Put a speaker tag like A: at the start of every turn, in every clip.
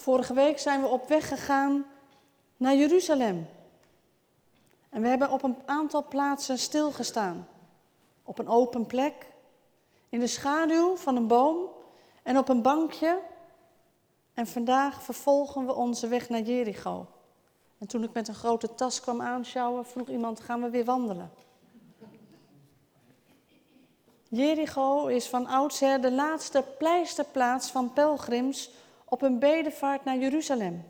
A: Vorige week zijn we op weg gegaan naar Jeruzalem. En we hebben op een aantal plaatsen stilgestaan. Op een open plek, in de schaduw van een boom en op een bankje. En vandaag vervolgen we onze weg naar Jericho. En toen ik met een grote tas kwam aanschouwen, vroeg iemand: gaan we weer wandelen? Jericho is van oudsher de laatste pleisterplaats van pelgrims op een bedevaart naar Jeruzalem.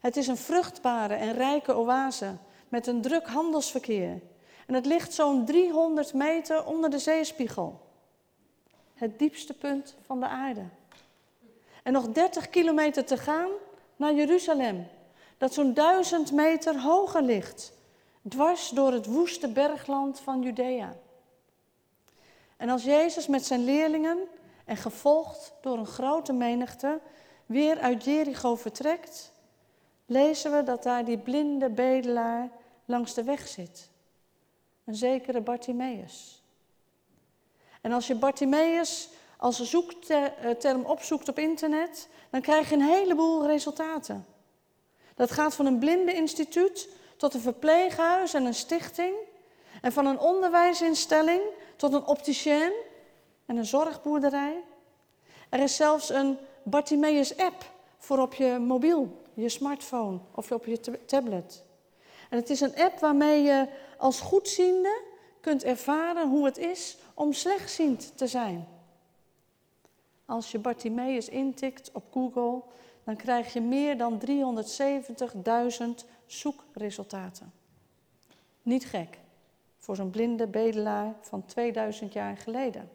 A: Het is een vruchtbare en rijke oase met een druk handelsverkeer. En het ligt zo'n 300 meter onder de zeespiegel. Het diepste punt van de aarde. En nog 30 kilometer te gaan naar Jeruzalem, dat zo'n duizend meter hoger ligt, dwars door het woeste bergland van Judea. En als Jezus met zijn leerlingen en gevolgd door een grote menigte weer uit Jericho vertrekt, lezen we dat daar die blinde bedelaar langs de weg zit. Een zekere Bartimaeus. En als je Bartimaeus als zoekterm opzoekt op internet, dan krijg je een heleboel resultaten. Dat gaat van een blindeninstituut tot een verpleeghuis en een stichting. En van een onderwijsinstelling tot een opticien en een zorgboerderij. Er is zelfs een Bartimaeus-app voor op je mobiel, je smartphone of op je tablet. En het is een app waarmee je als goedziende kunt ervaren hoe het is om slechtziend te zijn. Als je Bartimaeus intikt op Google, dan krijg je meer dan 370.000 zoekresultaten. Niet gek voor zo'n blinde bedelaar van 2000 jaar geleden.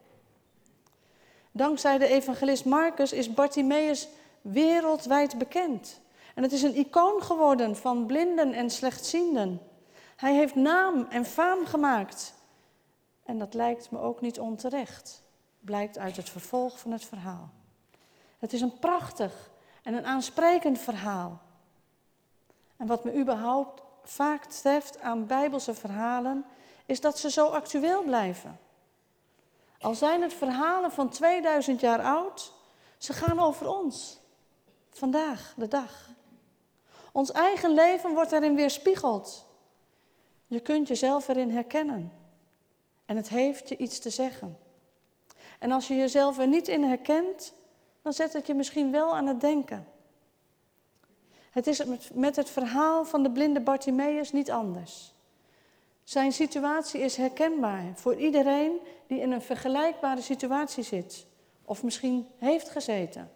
A: Dankzij de evangelist Marcus is Bartimaeus wereldwijd bekend. En het is een icoon geworden van blinden en slechtzienden. Hij heeft naam en faam gemaakt. En dat lijkt me ook niet onterecht, blijkt uit het vervolg van het verhaal. Het is een prachtig en een aansprekend verhaal. En wat me überhaupt vaak treft aan bijbelse verhalen, is dat ze zo actueel blijven. Al zijn het verhalen van 2000 jaar oud, ze gaan over ons. Vandaag, de dag. Ons eigen leven wordt erin weerspiegeld. Je kunt jezelf erin herkennen. En het heeft je iets te zeggen. En als je jezelf er niet in herkent, dan zet het je misschien wel aan het denken. Het is met het verhaal van de blinde Bartimaeus niet anders. Zijn situatie is herkenbaar voor iedereen die in een vergelijkbare situatie zit of misschien heeft gezeten.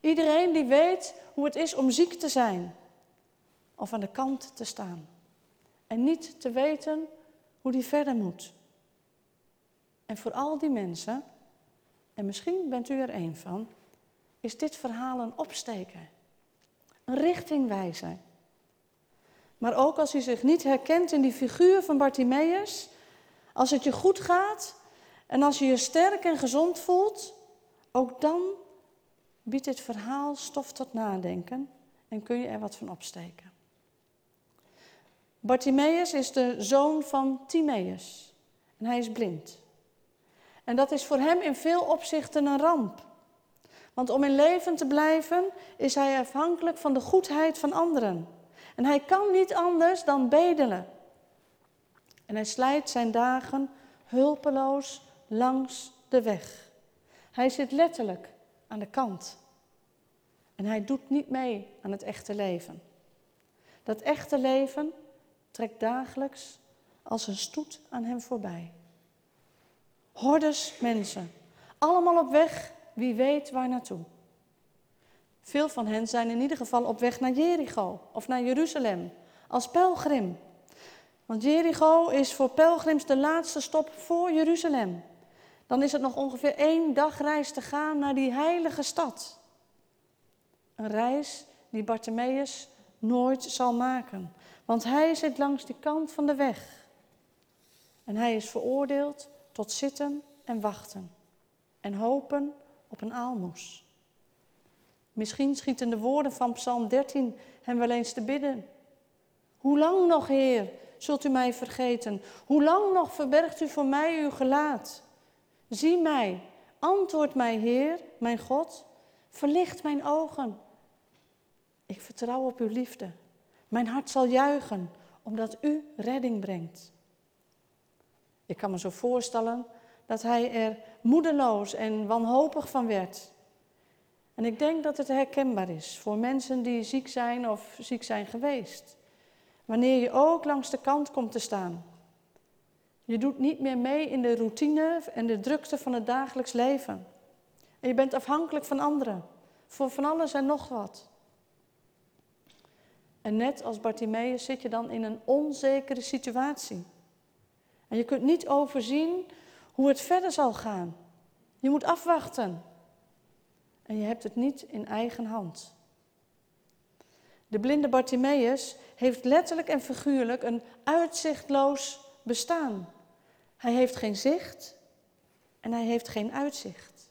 A: Iedereen die weet hoe het is om ziek te zijn of aan de kant te staan en niet te weten hoe die verder moet. En voor al die mensen, en misschien bent u er een van, is dit verhaal een opsteker, een richtingwijzer. Maar ook als u zich niet herkent in die figuur van Bartimaeus, als het je goed gaat en als je je sterk en gezond voelt, ook dan biedt dit verhaal stof tot nadenken en kun je er wat van opsteken. Bartimaeus is de zoon van Timaeus en hij is blind. En dat is voor hem in veel opzichten een ramp. Want om in leven te blijven is hij afhankelijk van de goedheid van anderen. En hij kan niet anders dan bedelen. En hij slijt zijn dagen hulpeloos langs de weg. Hij zit letterlijk aan de kant. En hij doet niet mee aan het echte leven. Dat echte leven trekt dagelijks als een stoet aan hem voorbij. Hordes mensen, allemaal op weg, wie weet waar naartoe. Veel van hen zijn in ieder geval op weg naar Jericho of naar Jeruzalem als pelgrim. Want Jericho is voor pelgrims de laatste stop voor Jeruzalem. Dan is het nog ongeveer één dagreis te gaan naar die heilige stad. Een reis die Bartimaeus nooit zal maken, want hij zit langs die kant van de weg. En hij is veroordeeld tot zitten en wachten en hopen op een aalmoes. Misschien schieten de woorden van Psalm 13 hem wel eens te bidden. Hoe lang nog, Heer, zult u mij vergeten? Hoe lang nog verbergt u voor mij uw gelaat? Zie mij, antwoord mij, Heer, mijn God, Verlicht mijn ogen. Ik vertrouw op uw liefde. Mijn hart zal juichen, omdat u redding brengt. Ik kan me zo voorstellen dat hij er moedeloos en wanhopig van werd. En ik denk dat het herkenbaar is voor mensen die ziek zijn of ziek zijn geweest. Wanneer je ook langs de kant komt te staan. Je doet niet meer mee in de routine en de drukte van het dagelijks leven. En je bent afhankelijk van anderen, voor van alles en nog wat. En net als Bartimaeus zit je dan in een onzekere situatie. En je kunt niet overzien hoe het verder zal gaan. Je moet afwachten. En je hebt het niet in eigen hand. De blinde Bartimaeus heeft letterlijk en figuurlijk een uitzichtloos bestaan. Hij heeft geen zicht en hij heeft geen uitzicht.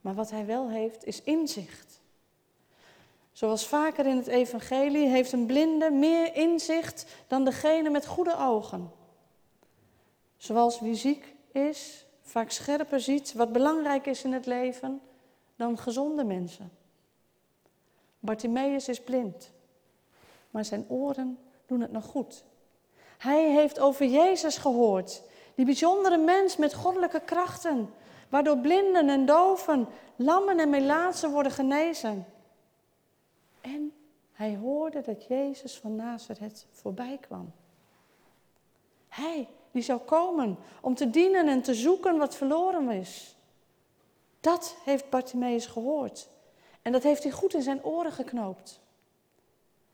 A: Maar wat hij wel heeft is inzicht. Zoals vaker in het evangelie heeft een blinde meer inzicht dan degene met goede ogen. Zoals wie ziek is, vaak scherper ziet wat belangrijk is in het leven dan gezonde mensen. Bartimaeus is blind, maar zijn oren doen het nog goed. Hij heeft over Jezus gehoord, die bijzondere mens met goddelijke krachten, waardoor blinden en doven, lammen en melaatsen worden genezen. En hij hoorde dat Jezus van Nazareth voorbij kwam. Hij die zou komen om te dienen en te zoeken wat verloren is. Dat heeft Bartimaeus gehoord. En dat heeft hij goed in zijn oren geknoopt.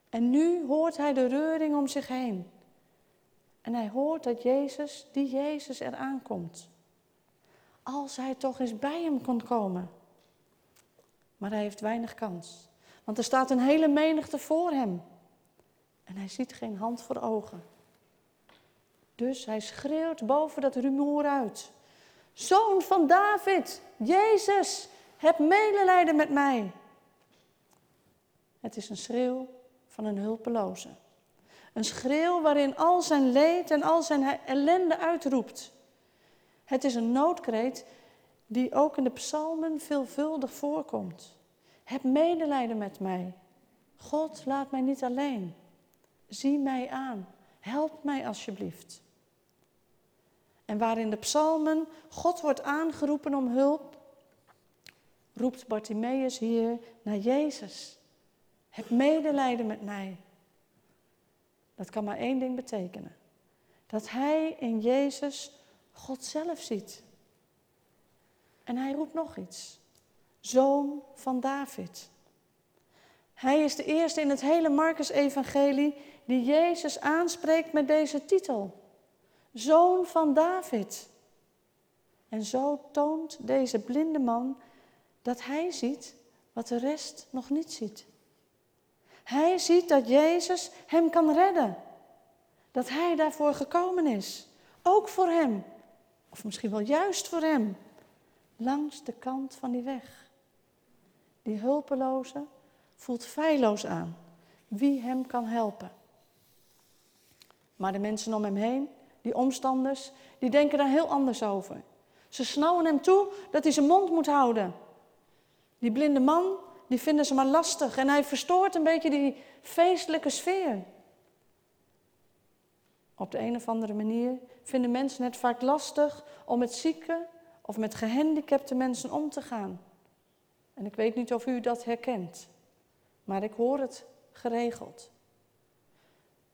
A: En nu hoort hij de reuring om zich heen. En hij hoort dat Jezus, die Jezus, er aankomt. Als hij toch eens bij hem kon komen. Maar hij heeft weinig kans. Want er staat een hele menigte voor hem. En hij ziet geen hand voor ogen. Dus hij schreeuwt boven dat rumoer uit. Zoon van David, Jezus, heb medelijden met mij. Het is een schreeuw van een hulpeloze. Een schreeuw waarin al zijn leed en al zijn ellende uitroept. Het is een noodkreet die ook in de psalmen veelvuldig voorkomt. Heb medelijden met mij. God, laat mij niet alleen. Zie mij aan. Help mij alsjeblieft. En waarin de psalmen God wordt aangeroepen om hulp, roept Bartimaeus hier naar Jezus. Heb medelijden met mij. Dat kan maar één ding betekenen. Dat hij in Jezus God zelf ziet. En hij roept nog iets. Zoon van David. Hij is de eerste in het hele Marcus-evangelie die Jezus aanspreekt met deze titel. Zoon van David. En zo toont deze blinde man dat hij ziet wat de rest nog niet ziet. Hij ziet dat Jezus hem kan redden. Dat hij daarvoor gekomen is. Ook voor hem. Of misschien wel juist voor hem. Langs de kant van die weg. Die hulpeloze voelt feilloos aan. Wie hem kan helpen. Maar de mensen om hem heen, die omstanders, die denken daar heel anders over. Ze snauwen hem toe dat hij zijn mond moet houden. Die blinde man, die vinden ze maar lastig en hij verstoort een beetje die feestelijke sfeer. Op de een of andere manier vinden mensen het vaak lastig om met zieke of met gehandicapte mensen om te gaan. En ik weet niet of u dat herkent, maar ik hoor het geregeld.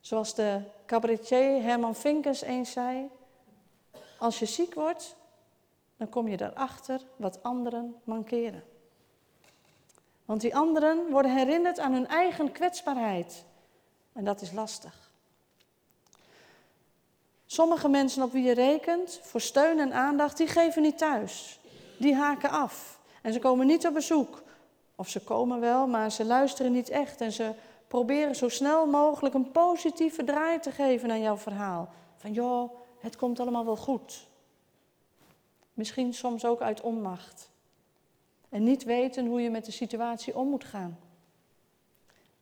A: Zoals de cabaretier Herman Vinkers eens zei: Als je ziek wordt, dan kom je erachter wat anderen mankeren. Want die anderen worden herinnerd aan hun eigen kwetsbaarheid. En dat is lastig. Sommige mensen op wie je rekent voor steun en aandacht, die geven niet thuis. Die haken af. En ze komen niet op bezoek. Of ze komen wel, maar ze luisteren niet echt. En ze proberen zo snel mogelijk een positieve draai te geven aan jouw verhaal. Van joh, het komt allemaal wel goed. Misschien soms ook uit onmacht. En niet weten hoe je met de situatie om moet gaan.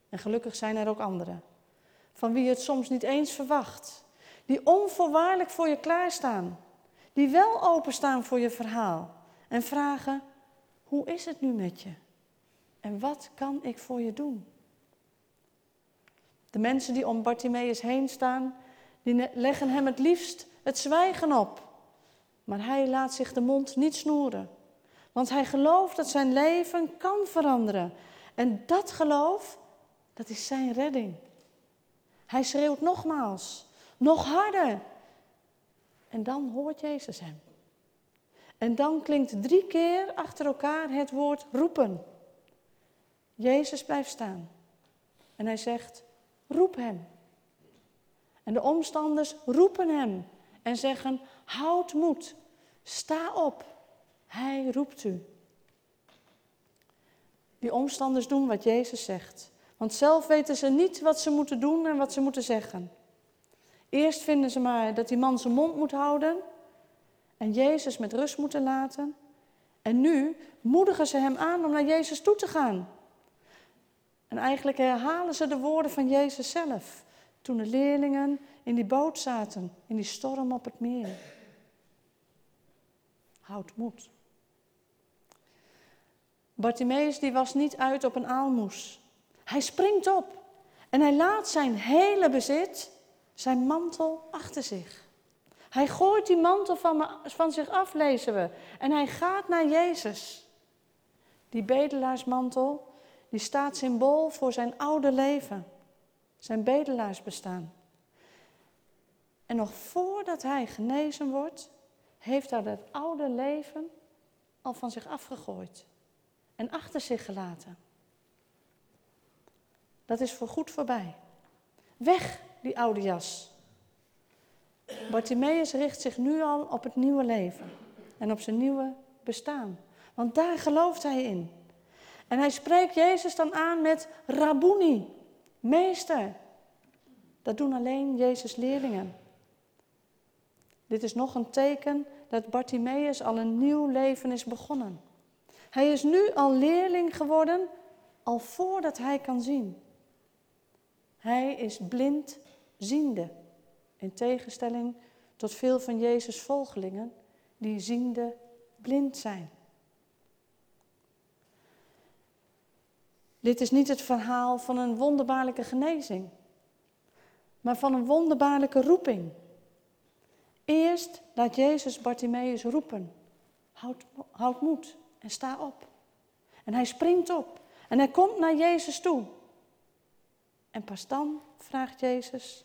A: En gelukkig zijn er ook anderen. Van wie je het soms niet eens verwacht. Die onvoorwaardelijk voor je klaarstaan. Die wel openstaan voor je verhaal. En vragen, hoe is het nu met je? En wat kan ik voor je doen? De mensen die om Bartimaeus heen staan, die leggen hem het liefst het zwijgen op. Maar hij laat zich de mond niet snoeren. Want hij gelooft dat zijn leven kan veranderen. En dat geloof, dat is zijn redding. Hij schreeuwt nogmaals, nog harder. En dan hoort Jezus hem. En dan klinkt drie keer achter elkaar het woord roepen. Jezus blijft staan. En hij zegt, roep hem. En de omstanders roepen hem en zeggen, houd moed, sta op, hij roept u. Die omstanders doen wat Jezus zegt. Want zelf weten ze niet wat ze moeten doen en wat ze moeten zeggen. Eerst vinden ze maar dat die man zijn mond moet houden en Jezus met rust moeten laten. En nu moedigen ze hem aan om naar Jezus toe te gaan. En eigenlijk herhalen ze de woorden van Jezus zelf. Toen de leerlingen in die boot zaten, in die storm op het meer. Houd moed. Bartimeus die was niet uit op een aalmoes. Hij springt op en hij laat zijn hele bezit, zijn mantel achter zich. Hij gooit die mantel van, van zich af, lezen we. En hij gaat naar Jezus. Die bedelaarsmantel, die staat symbool voor zijn oude leven. Zijn bedelaarsbestaan. En nog voordat hij genezen wordt, heeft hij dat oude leven al van zich afgegooid. En achter zich gelaten. Dat is voor goed voorbij. Weg, die oude jas. Bartimaeus richt zich nu al op het nieuwe leven en op zijn nieuwe bestaan. Want daar gelooft hij in. En hij spreekt Jezus dan aan met Rabuni, meester. Dat doen alleen Jezus' leerlingen. Dit is nog een teken dat Bartimaeus al een nieuw leven is begonnen. Hij is nu al leerling geworden, al voordat hij kan zien. Hij is blind ziende. In tegenstelling tot veel van Jezus' volgelingen die ziende blind zijn. Dit is niet het verhaal van een wonderbaarlijke genezing, maar van een wonderbaarlijke roeping. Eerst laat Jezus Bartimaeus roepen: houd, houd moed en sta op. En hij springt op en hij komt naar Jezus toe. En pas dan vraagt Jezus: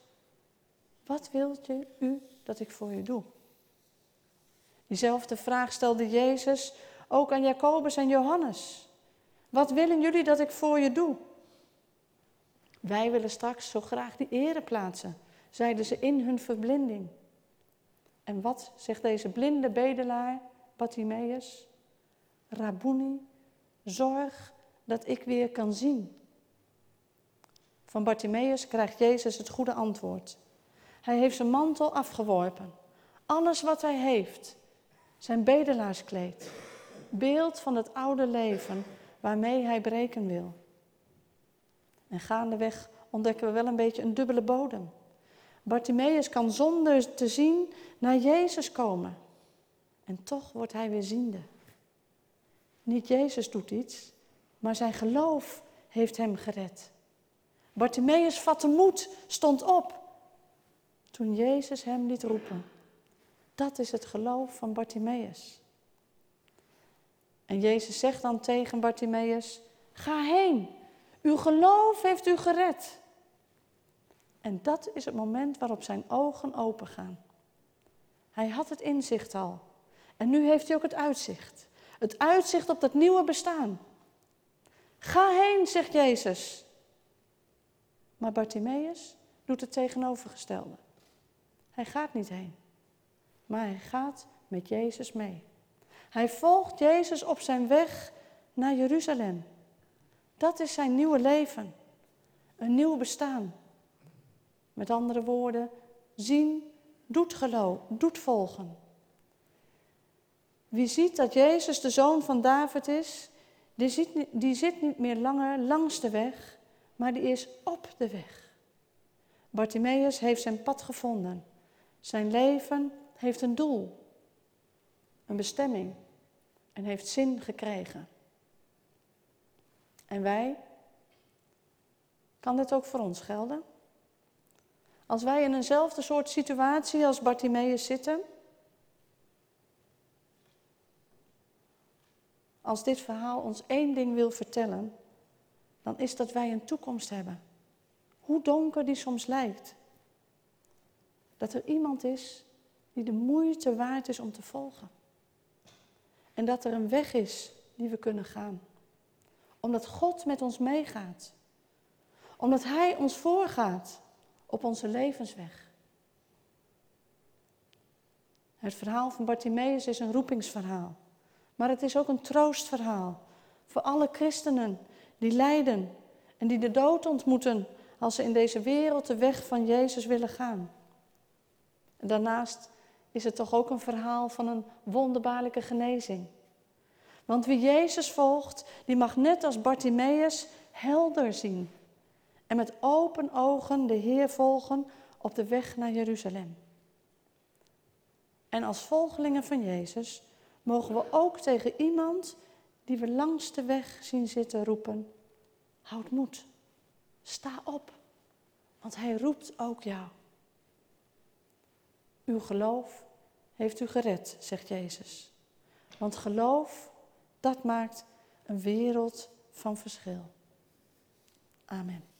A: wat wilt u dat ik voor u doe? Diezelfde vraag stelde Jezus ook aan Jacobus en Johannes. Wat willen jullie dat ik voor je doe? Wij willen straks zo graag die ere plaatsen, zeiden ze in hun verblinding. En wat zegt deze blinde bedelaar, Bartimaeus? Rabuni, zorg dat ik weer kan zien. Van Bartimaeus krijgt Jezus het goede antwoord. Hij heeft zijn mantel afgeworpen. Alles wat hij heeft. Zijn bedelaarskleed. Beeld van het oude leven waarmee hij breken wil. En gaandeweg ontdekken we wel een beetje een dubbele bodem. Bartimaeus kan zonder te zien naar Jezus komen. En toch wordt hij weer ziende. Niet Jezus doet iets, maar zijn geloof heeft hem gered. Bartimaeus vatte moed, stond op toen Jezus hem liet roepen. Dat is het geloof van Bartimaeus. En Jezus zegt dan tegen Bartimaeus: Ga heen, uw geloof heeft u gered. En dat is het moment waarop zijn ogen opengaan. Hij had het inzicht al. En nu heeft hij ook het uitzicht. Het uitzicht op dat nieuwe bestaan. Ga heen, zegt Jezus. Maar Bartimaeus doet het tegenovergestelde. Hij gaat niet heen, maar hij gaat met Jezus mee. Hij volgt Jezus op zijn weg naar Jeruzalem. Dat is zijn nieuwe leven, een nieuw bestaan. Met andere woorden, zien doet geloof, doet volgen. Wie ziet dat Jezus de zoon van David is, die, die zit niet meer langer langs de weg, maar die is op de weg. Bartimaeus heeft zijn pad gevonden. Zijn leven heeft een doel, een bestemming en heeft zin gekregen. En wij? Kan dit ook voor ons gelden? Als wij in eenzelfde soort situatie als Bartimaeus zitten, als dit verhaal ons één ding wil vertellen, dan is dat wij een toekomst hebben. Hoe donker die soms lijkt. Dat er iemand is die de moeite waard is om te volgen. En dat er een weg is die we kunnen gaan. Omdat God met ons meegaat. Omdat Hij ons voorgaat op onze levensweg. Het verhaal van Bartimaeus is een roepingsverhaal. Maar het is ook een troostverhaal voor alle christenen die lijden en die de dood ontmoeten als ze in deze wereld de weg van Jezus willen gaan. En daarnaast is het toch ook een verhaal van een wonderbaarlijke genezing. Want wie Jezus volgt, die mag net als Bartimaeus helder zien en met open ogen de Heer volgen op de weg naar Jeruzalem. En als volgelingen van Jezus mogen we ook tegen iemand die we langs de weg zien zitten roepen: Houd moed, sta op, want Hij roept ook jou. Uw geloof heeft u gered, zegt Jezus. Want geloof, dat maakt een wereld van verschil. Amen.